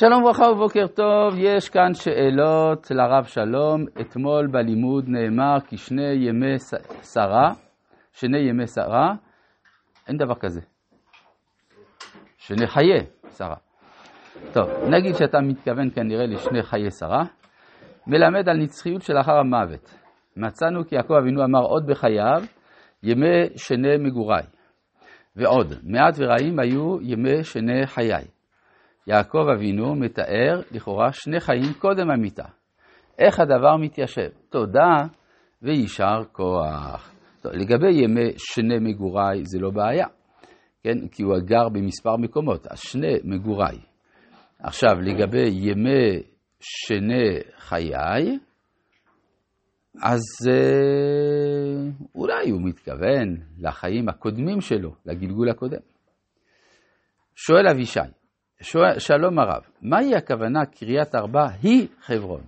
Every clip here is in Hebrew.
שלום וברכה ובוקר טוב, יש כאן שאלות לרב שלום. אתמול בלימוד נאמר כי שני ימי שרה, שני ימי שרה, אין דבר כזה. שני חיי שרה. טוב, נגיד שאתה מתכוון כנראה לשני חיי שרה, מלמד על נצחיות שלאחר המוות. מצאנו כי יעקב אבינו אמר עוד בחייו, ימי שני מגוריי. ועוד, מעט ורעים היו ימי שני חיי. יעקב אבינו מתאר לכאורה שני חיים קודם המיתה. איך הדבר מתיישב? תודה ויישר כוח. טוב, לגבי ימי שני מגוריי זה לא בעיה, כן? כי הוא גר במספר מקומות, אז שני מגוריי. עכשיו, לגבי ימי שני חיי, אז אה, אולי הוא מתכוון לחיים הקודמים שלו, לגלגול הקודם. שואל אבישי, שואל, שלום הרב, מהי הכוונה קריית ארבע היא חברון?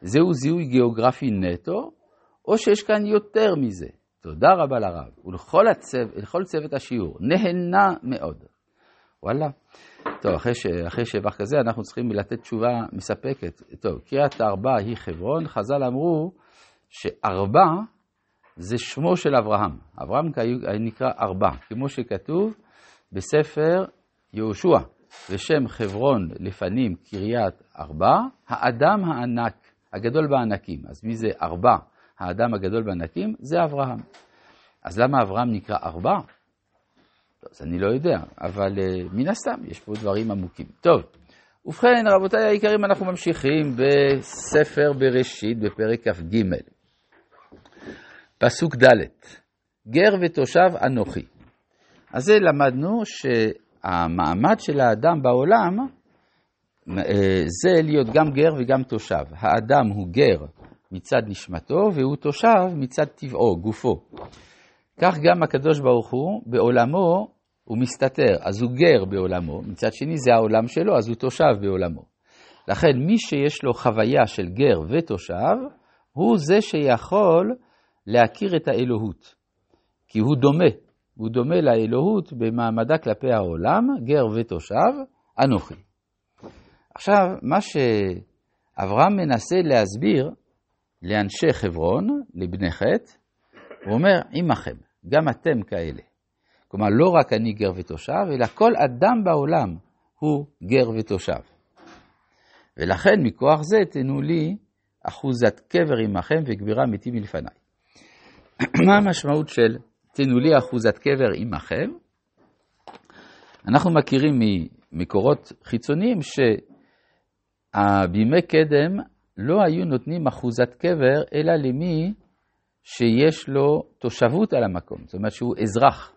זהו זיהוי גיאוגרפי נטו, או שיש כאן יותר מזה? תודה רבה לרב, ולכל הצו, צוות השיעור, נהנה מאוד. וואלה. טוב, אחרי, ש, אחרי שבח כזה אנחנו צריכים לתת תשובה מספקת. טוב, קריית ארבע היא חברון, חז"ל אמרו שארבע זה שמו של אברהם. אברהם נקרא ארבע, כמו שכתוב בספר יהושע. ושם חברון לפנים קריית ארבע, האדם הענק, הגדול בענקים. אז מי זה ארבע, האדם הגדול בענקים? זה אברהם. אז למה אברהם נקרא ארבע? אז אני לא יודע, אבל uh, מן הסתם יש פה דברים עמוקים. טוב, ובכן, רבותיי היקרים, אנחנו ממשיכים בספר בראשית, בפרק כ"ג. פסוק ד' גר ותושב אנוכי. אז זה למדנו ש... המעמד של האדם בעולם אה, זה להיות גם גר וגם תושב. האדם הוא גר מצד נשמתו והוא תושב מצד טבעו, גופו. כך גם הקדוש ברוך הוא בעולמו הוא מסתתר, אז הוא גר בעולמו, מצד שני זה העולם שלו, אז הוא תושב בעולמו. לכן מי שיש לו חוויה של גר ותושב, הוא זה שיכול להכיר את האלוהות, כי הוא דומה הוא דומה לאלוהות במעמדה כלפי העולם, גר ותושב, אנוכי. עכשיו, מה שאברהם מנסה להסביר לאנשי חברון, לבני חטא, הוא אומר, עמכם, גם אתם כאלה. כלומר, לא רק אני גר ותושב, אלא כל אדם בעולם הוא גר ותושב. ולכן, מכוח זה תנו לי אחוזת קבר עמכם וגבירה מתים מלפניי. מה המשמעות של תנו לי אחוזת קבר עמכם. אנחנו מכירים ממקורות חיצוניים שבימי קדם לא היו נותנים אחוזת קבר אלא למי שיש לו תושבות על המקום, זאת אומרת שהוא אזרח.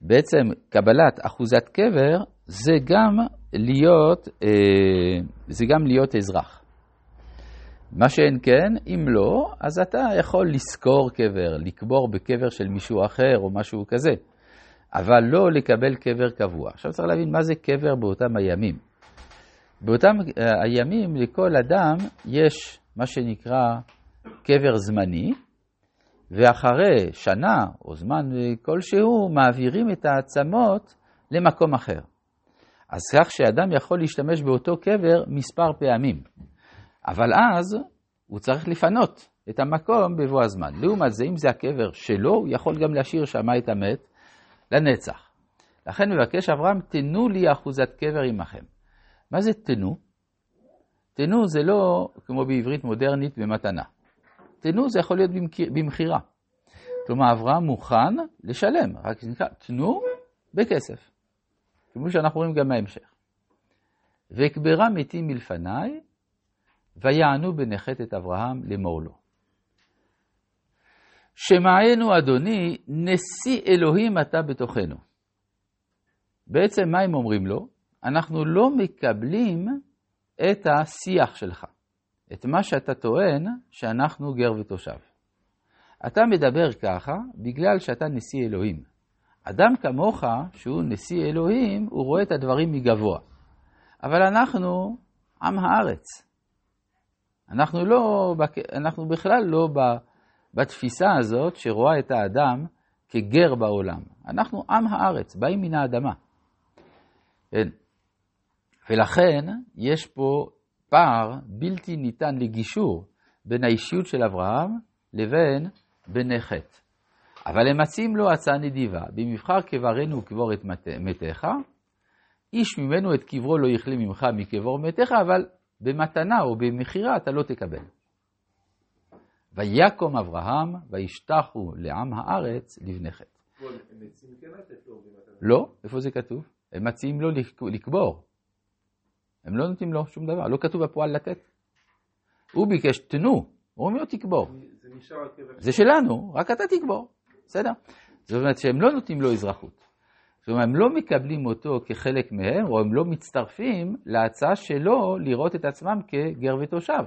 בעצם קבלת אחוזת קבר זה גם להיות, אה, זה גם להיות אזרח. מה שאין כן, אם לא, אז אתה יכול לשכור קבר, לקבור בקבר של מישהו אחר או משהו כזה, אבל לא לקבל קבר קבוע. עכשיו צריך להבין מה זה קבר באותם הימים. באותם אה, הימים לכל אדם יש מה שנקרא קבר זמני, ואחרי שנה או זמן כלשהו מעבירים את העצמות למקום אחר. אז כך שאדם יכול להשתמש באותו קבר מספר פעמים. אבל אז הוא צריך לפנות את המקום בבוא הזמן. לעומת זה, אם זה הקבר שלו, הוא יכול גם להשאיר שם את המת לנצח. לכן מבקש אברהם, תנו לי אחוזת קבר עמכם. מה זה תנו? תנו זה לא כמו בעברית מודרנית במתנה. תנו זה יכול להיות במכירה. כלומר, אברהם מוכן לשלם, רק נקרא תנו בכסף. כמו שאנחנו רואים גם בהמשך. ואקברה מתים מלפניי, ויענו בנחת את אברהם לאמור לו. שמענו אדוני, נשיא אלוהים אתה בתוכנו. בעצם מה הם אומרים לו? אנחנו לא מקבלים את השיח שלך, את מה שאתה טוען שאנחנו גר ותושב. אתה מדבר ככה בגלל שאתה נשיא אלוהים. אדם כמוך, שהוא נשיא אלוהים, הוא רואה את הדברים מגבוה. אבל אנחנו עם הארץ. אנחנו, לא, אנחנו בכלל לא בתפיסה הזאת שרואה את האדם כגר בעולם. אנחנו עם הארץ, באים מן האדמה. כן. ולכן יש פה פער בלתי ניתן לגישור בין האישיות של אברהם לבין בני חטא. אבל הם מציעים לו הצעה נדיבה, במבחר קברנו וקבור את מתיך, איש ממנו את קברו לא יכלה ממך מקבור מתיך, אבל במתנה או במכירה אתה לא תקבל. ויקום אברהם וישתחו לעם הארץ לבני חטא. לא, איפה זה כתוב? הם מציעים לו לקבור. הם לא נותנים לו שום דבר, לא כתוב בפועל לתת. הוא ביקש, תנו, הוא אומר תקבור. זה שלנו, רק אתה תקבור, בסדר? זאת אומרת שהם לא נותנים לו אזרחות. אומרת, הם לא מקבלים אותו כחלק מהם, או הם לא מצטרפים להצעה שלו לראות את עצמם כגר ותושב.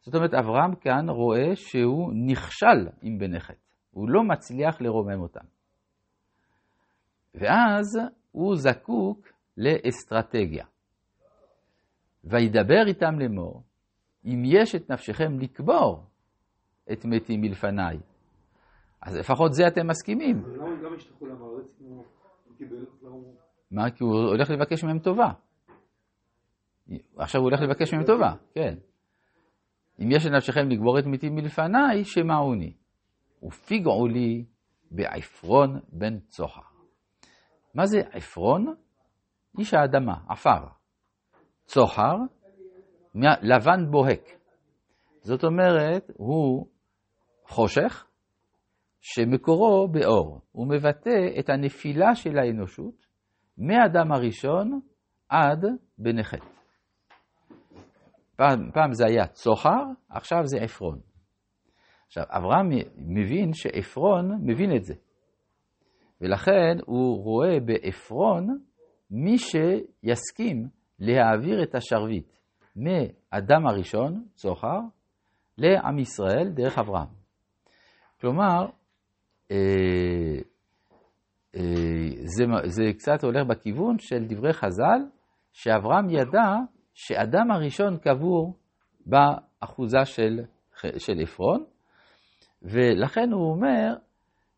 זאת אומרת, אברהם כאן רואה שהוא נכשל עם בני חטא. הוא לא מצליח לרומם אותם. ואז הוא זקוק לאסטרטגיה. וידבר איתם לאמור, אם יש את נפשכם לקבור את מתים מלפניי, אז לפחות זה אתם מסכימים. מה? כי הוא הולך לבקש מהם טובה. עכשיו הוא הולך לבקש מהם טובה, כן. אם יש לנפשכם לגבור את מתי מלפניי, שמעוני. ופיגעו לי בעפרון בן צוחר. מה זה עפרון? איש האדמה, עפר. צוחר, לבן בוהק. זאת אומרת, הוא חושך שמקורו באור. הוא מבטא את הנפילה של האנושות מהאדם הראשון עד בני חטא. פעם, פעם זה היה צוחר, עכשיו זה עפרון. עכשיו, אברהם מבין שעפרון מבין את זה. ולכן הוא רואה בעפרון מי שיסכים להעביר את השרביט מאדם הראשון, צוחר, לעם ישראל דרך אברהם. כלומר, זה, זה קצת הולך בכיוון של דברי חז"ל, שאברהם ידע שאדם הראשון קבור באחוזה של, של עפרון, ולכן הוא אומר,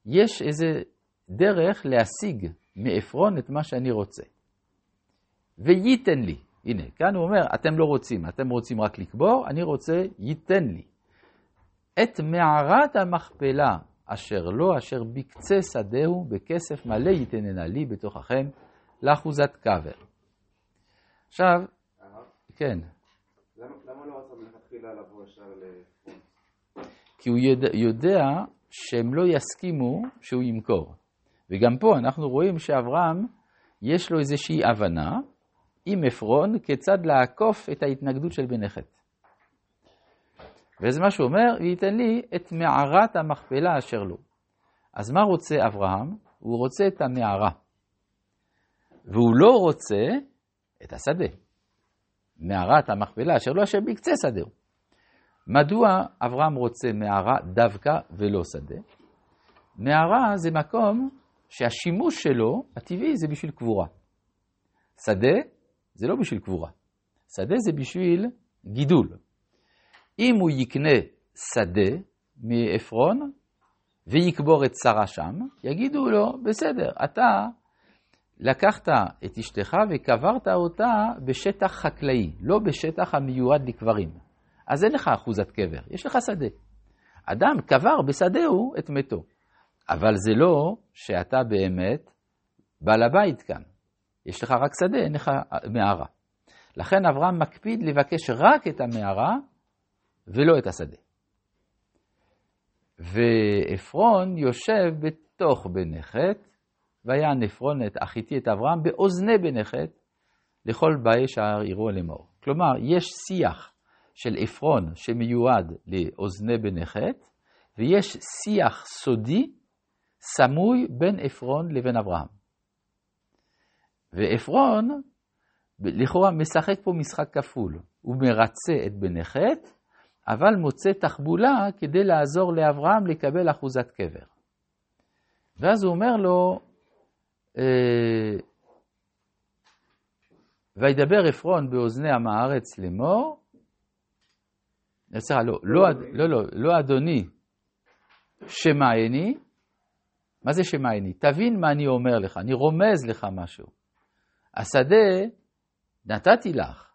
יש איזה דרך להשיג מעפרון את מה שאני רוצה. וייתן לי. הנה, כאן הוא אומר, אתם לא רוצים, אתם רוצים רק לקבור, אני רוצה, ייתן לי. את מערת המכפלה אשר לו, אשר בקצה שדהו, בכסף מלא ייתננה לי בתוככם, לאחוזת קבר. עכשיו, כן. למה לא רצה מלכתחילה לבוא ישר לפרונט? כי הוא יודע, יודע שהם לא יסכימו שהוא ימכור. וגם פה אנחנו רואים שאברהם, יש לו איזושהי הבנה עם עפרון כיצד לעקוף את ההתנגדות של בן חטא. וזה מה שהוא אומר, וייתן לי את מערת המכפלה אשר לו. אז מה רוצה אברהם? הוא רוצה את המערה. והוא לא רוצה את השדה. מערת המכפלה אשר לו אשר בקצה שדהו. מדוע אברהם רוצה מערה דווקא ולא שדה? מערה זה מקום שהשימוש שלו, הטבעי, זה בשביל קבורה. שדה זה לא בשביל קבורה. שדה זה בשביל גידול. אם הוא יקנה שדה מעפרון ויקבור את שרה שם, יגידו לו, בסדר, אתה לקחת את אשתך וקברת אותה בשטח חקלאי, לא בשטח המיועד לקברים. אז אין לך אחוזת קבר, יש לך שדה. אדם קבר בשדהו את מתו. אבל זה לא שאתה באמת בעל הבית כאן. יש לך רק שדה, אין לך מערה. לכן אברהם מקפיד לבקש רק את המערה ולא את השדה. ועפרון יושב בתוך בני חטא, ויען עפרון את אחיתי את אברהם באוזני בני חטא, לכל באי שער יראו לאמור. כלומר, יש שיח של עפרון שמיועד לאוזני בני חטא, ויש שיח סודי סמוי בין עפרון לבין אברהם. ועפרון לכאורה משחק פה משחק כפול, הוא מרצה את בני חטא, אבל מוצא תחבולה כדי לעזור לאברהם לקבל אחוזת קבר. ואז הוא אומר לו, אה, וידבר עפרון באוזני עם הארץ לאמור, סליחה, לא, לא, לא, לא, לא אדוני שמעני, מה זה שמעני? תבין מה אני אומר לך, אני רומז לך משהו. השדה נתתי לך.